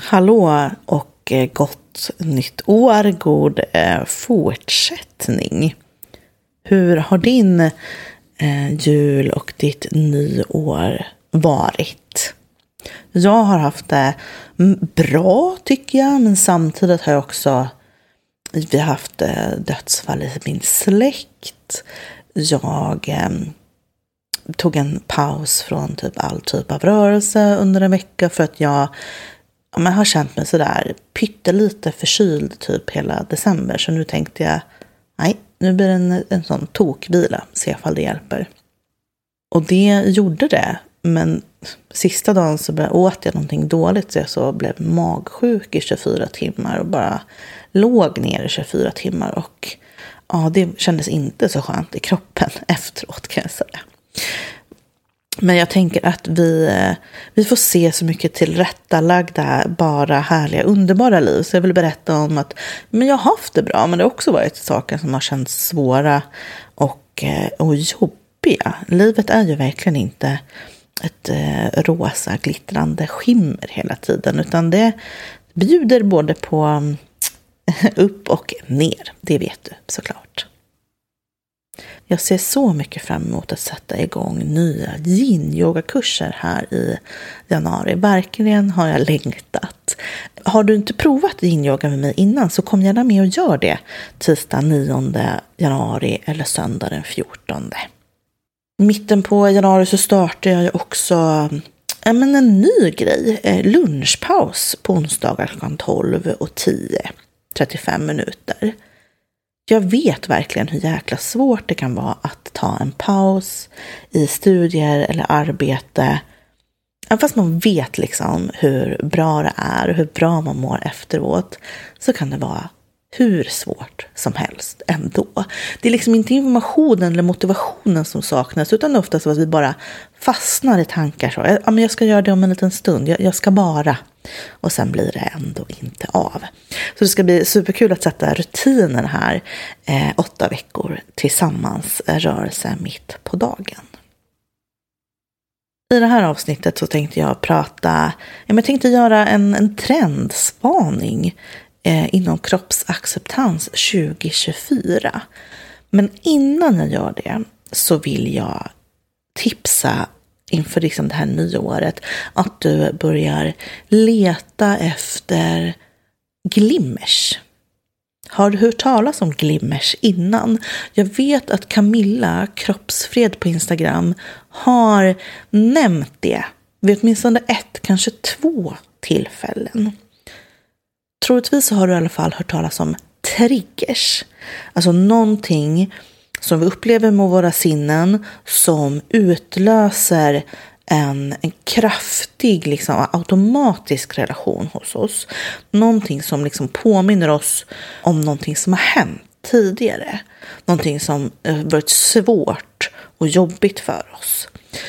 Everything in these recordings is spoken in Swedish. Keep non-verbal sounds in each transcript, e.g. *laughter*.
Hallå och eh, gott nytt år, god eh, fortsättning. Hur har din eh, jul och ditt nyår varit? Jag har haft det mm, bra tycker jag, men samtidigt har jag också vi har haft dödsfall i min släkt. Jag eh, tog en paus från typ all typ av rörelse under en vecka för att jag men har känt mig sådär pyttelite förkyld typ hela december. Så nu tänkte jag, nej, nu blir det en, en sån tokvila, se ifall det hjälper. Och det gjorde det. Men sista dagen så åt jag någonting dåligt så jag så blev magsjuk i 24 timmar och bara låg ner i 24 timmar. Och ja, det kändes inte så skönt i kroppen *laughs* efteråt kan jag säga. Men jag tänker att vi, eh, vi får se så mycket tillrättalagda, bara härliga, underbara liv. Så jag vill berätta om att men jag har haft det bra, men det har också varit saker som har känts svåra och, eh, och jobbiga. Livet är ju verkligen inte ett eh, rosa glittrande skimmer hela tiden, utan det bjuder både på mm, *laughs* upp och ner. Det vet du såklart. Jag ser så mycket fram emot att sätta igång nya yin-yogakurser här i januari. Verkligen har jag längtat. Har du inte provat yin-yoga med mig innan så kom gärna med och gör det tisdag 9 januari eller söndag den 14. Mitten på januari så startar jag också men en ny grej. Eh, lunchpaus på onsdagar klockan 12 och 10. 35 minuter jag vet verkligen hur jäkla svårt det kan vara att ta en paus i studier eller arbete. Även fast man vet liksom hur bra det är och hur bra man mår efteråt så kan det vara hur svårt som helst ändå. Det är liksom inte informationen eller motivationen som saknas utan det är ofta så att vi bara fastnar i tankar. Så, ja, men jag ska göra det om en liten stund, jag, jag ska bara. Och sen blir det ändå inte av. Så det ska bli superkul att sätta rutinen här. Eh, åtta veckor tillsammans, eh, rörelse mitt på dagen. I det här avsnittet så tänkte jag prata, jag tänkte göra en, en trendspaning Eh, inom kroppsacceptans 2024. Men innan jag gör det så vill jag tipsa inför liksom det här nyåret att du börjar leta efter glimmers. Har du hört talas om glimmers innan? Jag vet att Camilla Kroppsfred på Instagram har nämnt det vid åtminstone ett, kanske två tillfällen. Troligtvis har du i alla fall hört talas om triggers. Alltså någonting som vi upplever med våra sinnen som utlöser en, en kraftig, liksom, automatisk relation hos oss. Någonting som liksom påminner oss om någonting som har hänt tidigare. Någonting som har varit svårt och jobbigt för oss.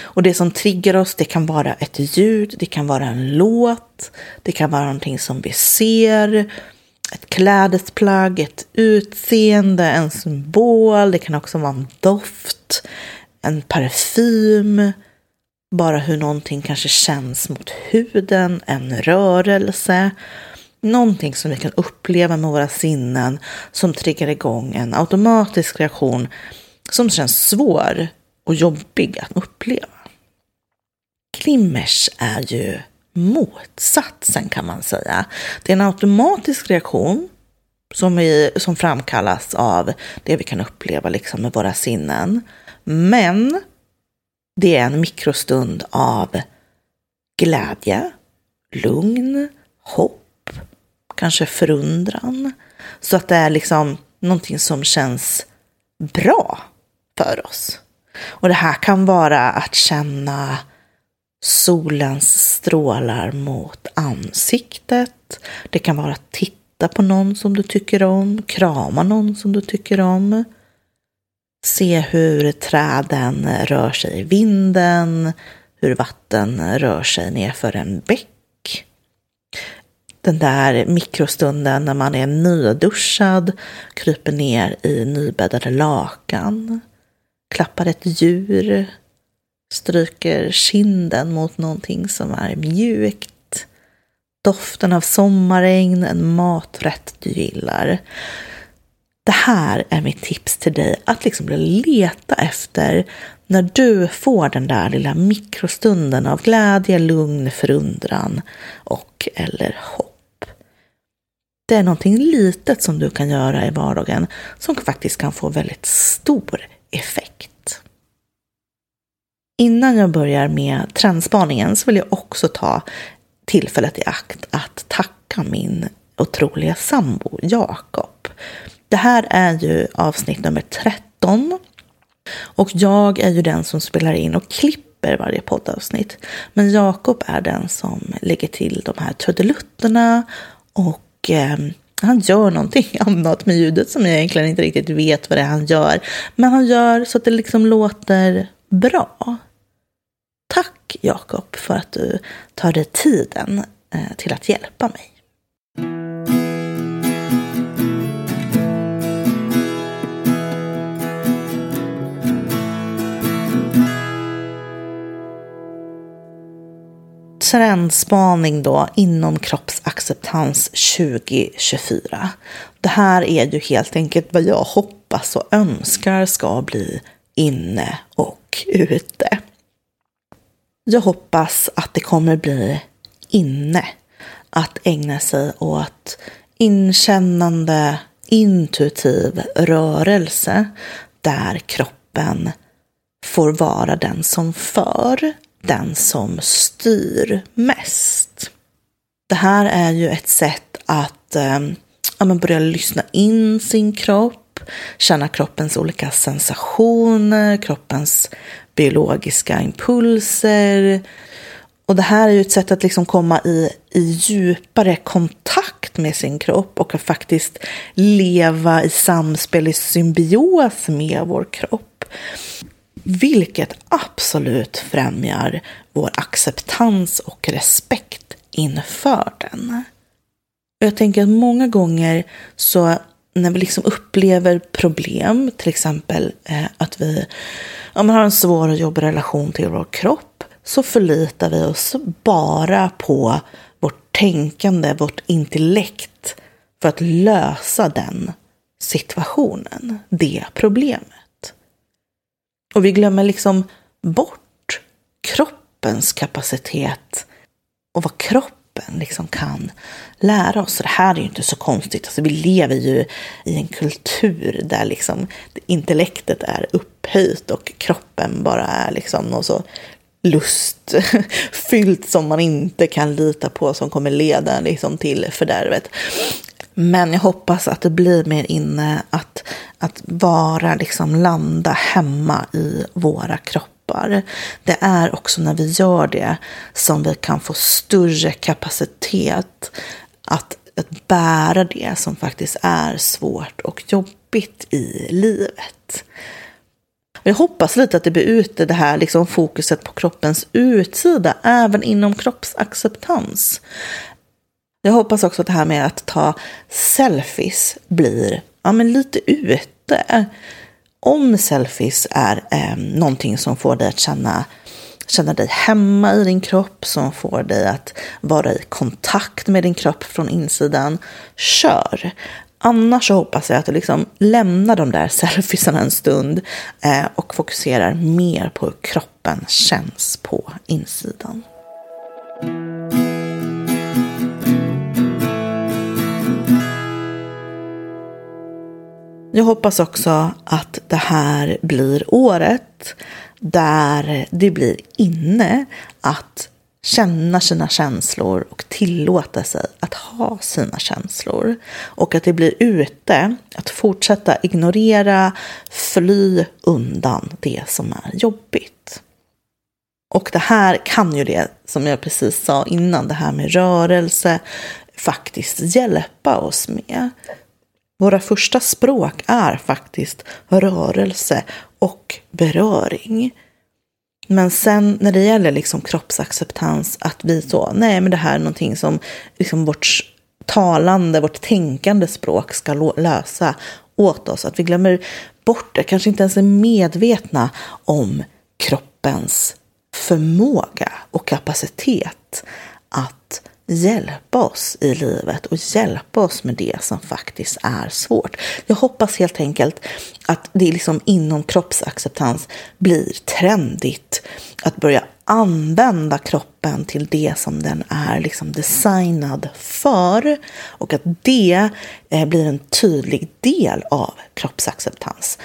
Och det som triggar oss, det kan vara ett ljud, det kan vara en låt, det kan vara någonting som vi ser, ett klädesplagg, ett utseende, en symbol, det kan också vara en doft, en parfym, bara hur någonting kanske känns mot huden, en rörelse, någonting som vi kan uppleva med våra sinnen som triggar igång en automatisk reaktion som känns svår och jobbig att uppleva. Glimmers är ju motsatsen kan man säga. Det är en automatisk reaktion som, är, som framkallas av det vi kan uppleva liksom med våra sinnen. Men det är en mikrostund av glädje, lugn, hopp, kanske förundran. Så att det är liksom någonting som känns bra för oss. Och det här kan vara att känna solens strålar mot ansiktet. Det kan vara att titta på någon som du tycker om, krama någon som du tycker om. Se hur träden rör sig i vinden, hur vatten rör sig nerför en bäck. Den där mikrostunden när man är nyduschad, kryper ner i nybäddade lakan, klappar ett djur, stryker kinden mot någonting som är mjukt, doften av sommarregn, en maträtt du gillar. Det här är mitt tips till dig, att liksom leta efter när du får den där lilla mikrostunden av glädje, lugn, förundran och eller hopp. Det är någonting litet som du kan göra i vardagen som faktiskt kan få väldigt stor effekt. Innan jag börjar med trendspaningen så vill jag också ta tillfället i akt att tacka min otroliga sambo Jakob. Det här är ju avsnitt nummer 13 och jag är ju den som spelar in och klipper varje poddavsnitt. Men Jakob är den som lägger till de här trudelutterna och eh, han gör någonting *laughs* annat med ljudet som jag egentligen inte riktigt vet vad det är han gör. Men han gör så att det liksom låter bra. Tack Jakob för att du tar dig tiden eh, till att hjälpa mig. Trendspaning då inom kroppsacceptans 2024. Det här är ju helt enkelt vad jag hoppas och önskar ska bli inne och ute. Jag hoppas att det kommer bli inne att ägna sig åt inkännande, intuitiv rörelse där kroppen får vara den som för, den som styr mest. Det här är ju ett sätt att eh, ja, börja lyssna in sin kropp, känna kroppens olika sensationer, kroppens biologiska impulser. Och det här är ju ett sätt att liksom komma i, i djupare kontakt med sin kropp och att faktiskt leva i samspel, i symbios med vår kropp. Vilket absolut främjar vår acceptans och respekt inför den. Jag tänker att många gånger så när vi liksom upplever problem, till exempel eh, att vi ja, har en svår och jobbig relation till vår kropp, så förlitar vi oss bara på vårt tänkande, vårt intellekt för att lösa den situationen, det problemet. Och vi glömmer liksom bort kroppens kapacitet och vad kroppen liksom kan lära oss. Det här är ju inte så konstigt. Alltså, vi lever ju i en kultur där liksom intellektet är upphöjt och kroppen bara är liksom något så lustfyllt *laughs* som man inte kan lita på som kommer leda liksom till fördärvet. Men jag hoppas att det blir mer inne att, att vara, liksom landa hemma i våra kroppar. Det är också när vi gör det som vi kan få större kapacitet att, att bära det som faktiskt är svårt och jobbigt i livet. Jag hoppas lite att det blir ute det här liksom fokuset på kroppens utsida, även inom kroppsacceptans. Jag hoppas också att det här med att ta selfies blir ja, men lite ute. Om selfies är eh, någonting som får dig att känna, känna dig hemma i din kropp, som får dig att vara i kontakt med din kropp från insidan, kör. Annars så hoppas jag att du liksom lämnar de där *laughs* selfiesarna en stund eh, och fokuserar mer på hur kroppen känns på insidan. Jag hoppas också att det här blir året där det blir inne att känna sina känslor och tillåta sig att ha sina känslor. Och att det blir ute att fortsätta ignorera, fly undan det som är jobbigt. Och det här kan ju det, som jag precis sa innan, det här med rörelse, faktiskt hjälpa oss med. Våra första språk är faktiskt rörelse och beröring. Men sen när det gäller liksom kroppsacceptans, att vi så, nej men det här är någonting som liksom vårt talande, vårt tänkande språk ska lösa åt oss. Att vi glömmer bort det, kanske inte ens är medvetna om kroppens förmåga och kapacitet hjälpa oss i livet och hjälpa oss med det som faktiskt är svårt. Jag hoppas helt enkelt att det liksom inom kroppsacceptans blir trendigt att börja använda kroppen till det som den är liksom designad för och att det eh, blir en tydlig del av kroppsacceptans.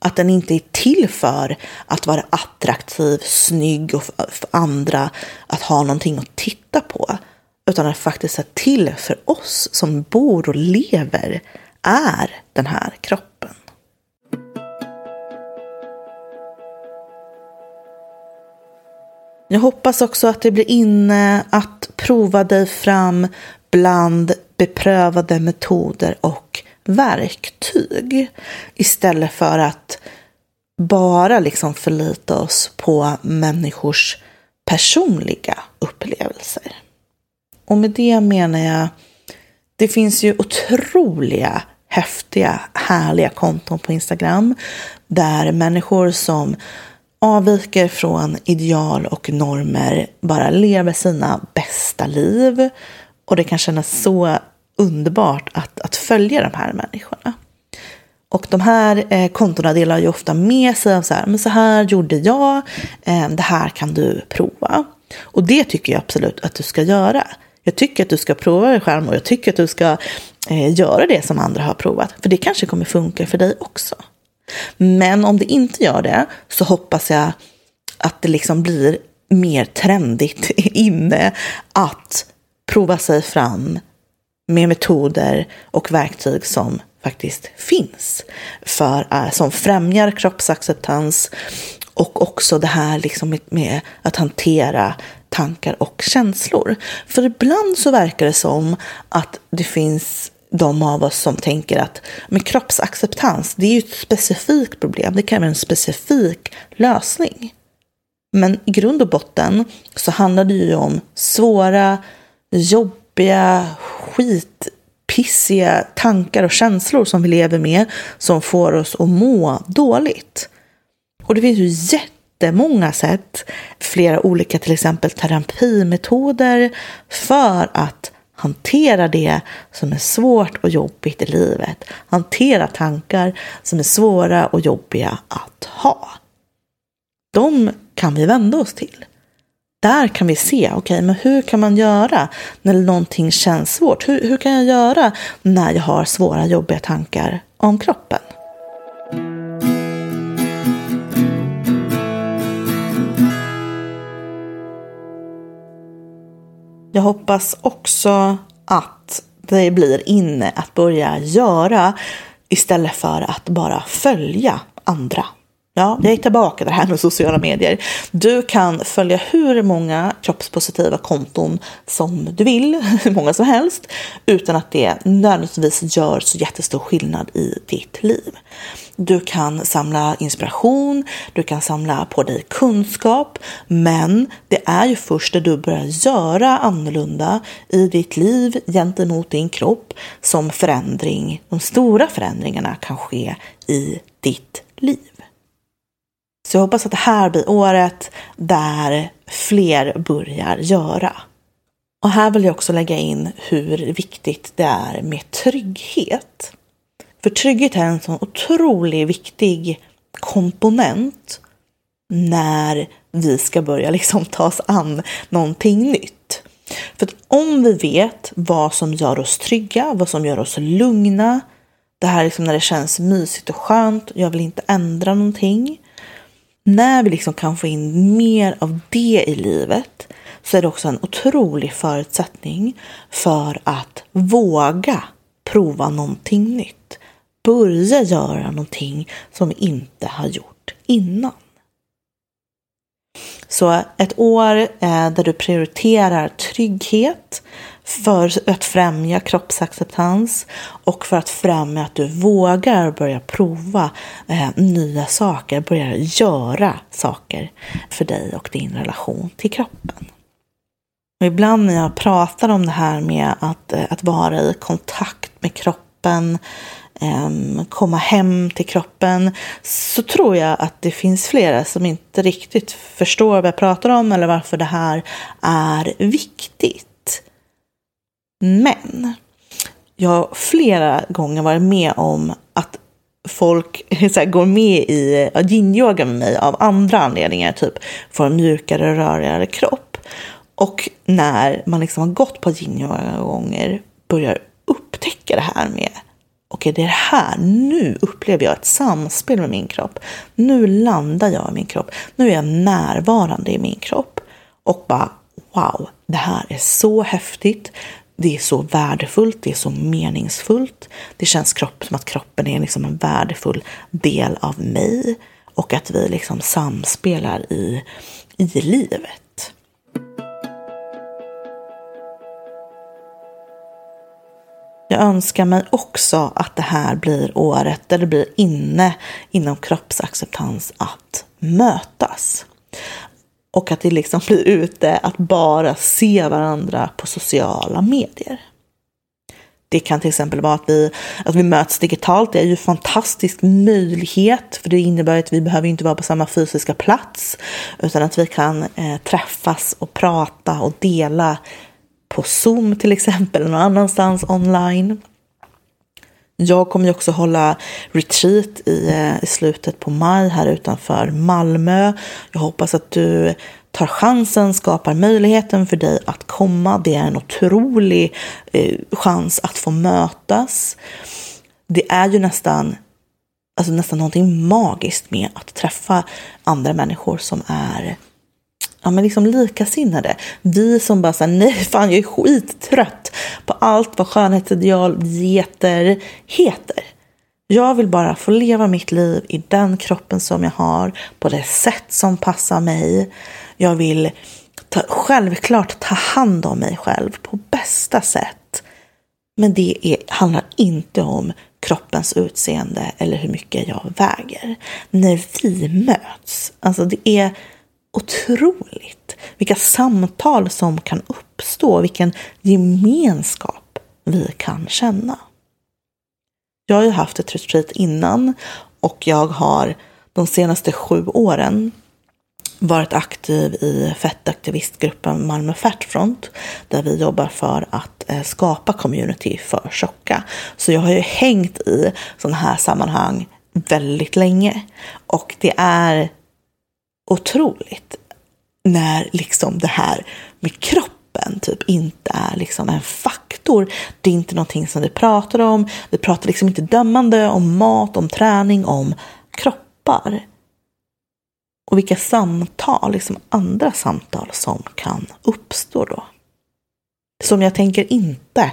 Att den inte är till för att vara attraktiv, snygg och för andra att ha någonting att titta på. Utan att faktiskt se till för oss som bor och lever är den här kroppen. Jag hoppas också att det blir inne att prova dig fram bland beprövade metoder och verktyg istället för att bara liksom förlita oss på människors personliga upplevelser. Och med det menar jag, det finns ju otroliga, häftiga, härliga konton på Instagram där människor som avviker från ideal och normer bara lever sina bästa liv. Och det kan kännas så underbart att, att följa de här människorna. Och de här eh, kontona delar ju ofta med sig av så här, men så här gjorde jag, eh, det här kan du prova. Och det tycker jag absolut att du ska göra. Jag tycker att du ska prova dig själv och jag tycker att du ska eh, göra det som andra har provat. För det kanske kommer funka för dig också. Men om det inte gör det så hoppas jag att det liksom blir mer trendigt *laughs* inne att prova sig fram med metoder och verktyg som faktiskt finns för, eh, som främjar kroppsacceptans och också det här liksom med, med att hantera tankar och känslor. För ibland så verkar det som att det finns de av oss som tänker att men kroppsacceptans, det är ju ett specifikt problem, det kräver en specifik lösning. Men i grund och botten så handlar det ju om svåra, jobbiga, skitpissiga tankar och känslor som vi lever med som får oss att må dåligt. Och det finns ju jättemånga sätt, flera olika till exempel terapimetoder för att hantera det som är svårt och jobbigt i livet. Hantera tankar som är svåra och jobbiga att ha. De kan vi vända oss till. Där kan vi se, okej, okay, men hur kan man göra när någonting känns svårt? Hur, hur kan jag göra när jag har svåra, jobbiga tankar om kroppen? Jag hoppas också att det blir inne att börja göra istället för att bara följa andra. Ja, jag är tillbaka till det här med sociala medier. Du kan följa hur många kroppspositiva konton som du vill, *laughs* hur många som helst, utan att det nödvändigtvis gör så jättestor skillnad i ditt liv. Du kan samla inspiration, du kan samla på dig kunskap, men det är ju först när du börjar göra annorlunda i ditt liv gentemot din kropp som förändring, de stora förändringarna kan ske i ditt liv. Så jag hoppas att det här blir året där fler börjar göra. Och här vill jag också lägga in hur viktigt det är med trygghet. För trygghet är en sån otroligt viktig komponent när vi ska börja liksom ta oss an någonting nytt. För att om vi vet vad som gör oss trygga, vad som gör oss lugna, det här liksom när det känns mysigt och skönt, jag vill inte ändra någonting. När vi liksom kan få in mer av det i livet så är det också en otrolig förutsättning för att våga prova någonting nytt börja göra någonting som vi inte har gjort innan. Så ett år eh, där du prioriterar trygghet för att främja kroppsacceptans och för att främja att du vågar börja prova eh, nya saker, börja göra saker för dig och din relation till kroppen. Och ibland när jag pratar om det här med att, eh, att vara i kontakt med kroppen, Ehm, komma hem till kroppen så tror jag att det finns flera som inte riktigt förstår vad jag pratar om eller varför det här är viktigt. Men jag har flera gånger varit med om att folk *laughs* här, går med i yin-yoga med mig av andra anledningar, typ för en mjukare, rörigare kropp. Och när man liksom har gått på yin-yoga gånger börjar upptäcka det här med okej, det är det här, nu upplever jag ett samspel med min kropp. Nu landar jag i min kropp. Nu är jag närvarande i min kropp. Och bara wow, det här är så häftigt. Det är så värdefullt, det är så meningsfullt. Det känns kropp, som att kroppen är liksom en värdefull del av mig och att vi liksom samspelar i, i livet. Jag önskar mig också att det här blir året där det blir inne inom kroppsacceptans att mötas. Och att det liksom blir ute att bara se varandra på sociala medier. Det kan till exempel vara att vi, att vi möts digitalt. Det är ju en fantastisk möjlighet för det innebär att vi behöver inte vara på samma fysiska plats utan att vi kan eh, träffas och prata och dela på Zoom till exempel, någon annanstans online. Jag kommer ju också hålla retreat i, eh, i slutet på maj här utanför Malmö. Jag hoppas att du tar chansen, skapar möjligheten för dig att komma. Det är en otrolig eh, chans att få mötas. Det är ju nästan, alltså nästan någonting magiskt med att träffa andra människor som är ja, men liksom likasinnade. Vi som bara säger nej fan jag är skittrött på allt vad skönhetsideal, dieter heter. Jag vill bara få leva mitt liv i den kroppen som jag har, på det sätt som passar mig. Jag vill ta, självklart ta hand om mig själv på bästa sätt. Men det är, handlar inte om kroppens utseende eller hur mycket jag väger. När vi möts, alltså det är otroligt vilka samtal som kan uppstå, vilken gemenskap vi kan känna. Jag har ju haft ett retreat innan och jag har de senaste sju åren varit aktiv i fettaktivistgruppen Malmö Fatfront där vi jobbar för att eh, skapa community för tjocka. Så jag har ju hängt i sådana här sammanhang väldigt länge och det är otroligt när liksom det här med kroppen typ inte är liksom en faktor. Det är inte någonting som vi pratar om. Vi pratar liksom inte dömande om mat, om träning, om kroppar. Och vilka samtal, liksom andra samtal som kan uppstå då. Som jag tänker inte,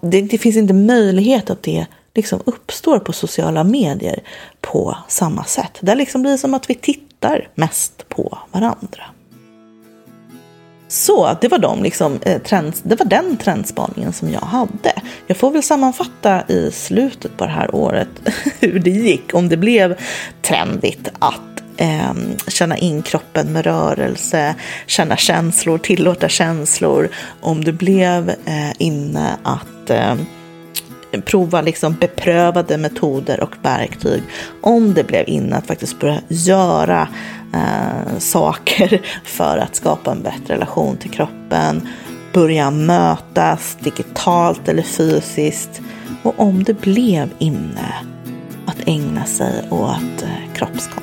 det, det finns inte möjlighet att det liksom uppstår på sociala medier på samma sätt. Det liksom blir som att vi tittar mest på varandra. Så det var, de liksom, eh, trends, det var den trendspaningen som jag hade. Jag får väl sammanfatta i slutet på det här året *laughs* hur det gick. Om det blev trendigt att eh, känna in kroppen med rörelse, känna känslor, tillåta känslor. Om det blev eh, inne att ehm, prova liksom beprövade metoder och verktyg. Om det blev inne att faktiskt börja göra eh, saker *laughs* för att skapa en bättre relation till kroppen. Börja mötas digitalt eller fysiskt. Och om det blev inne att ägna sig åt eh, kroppskontroll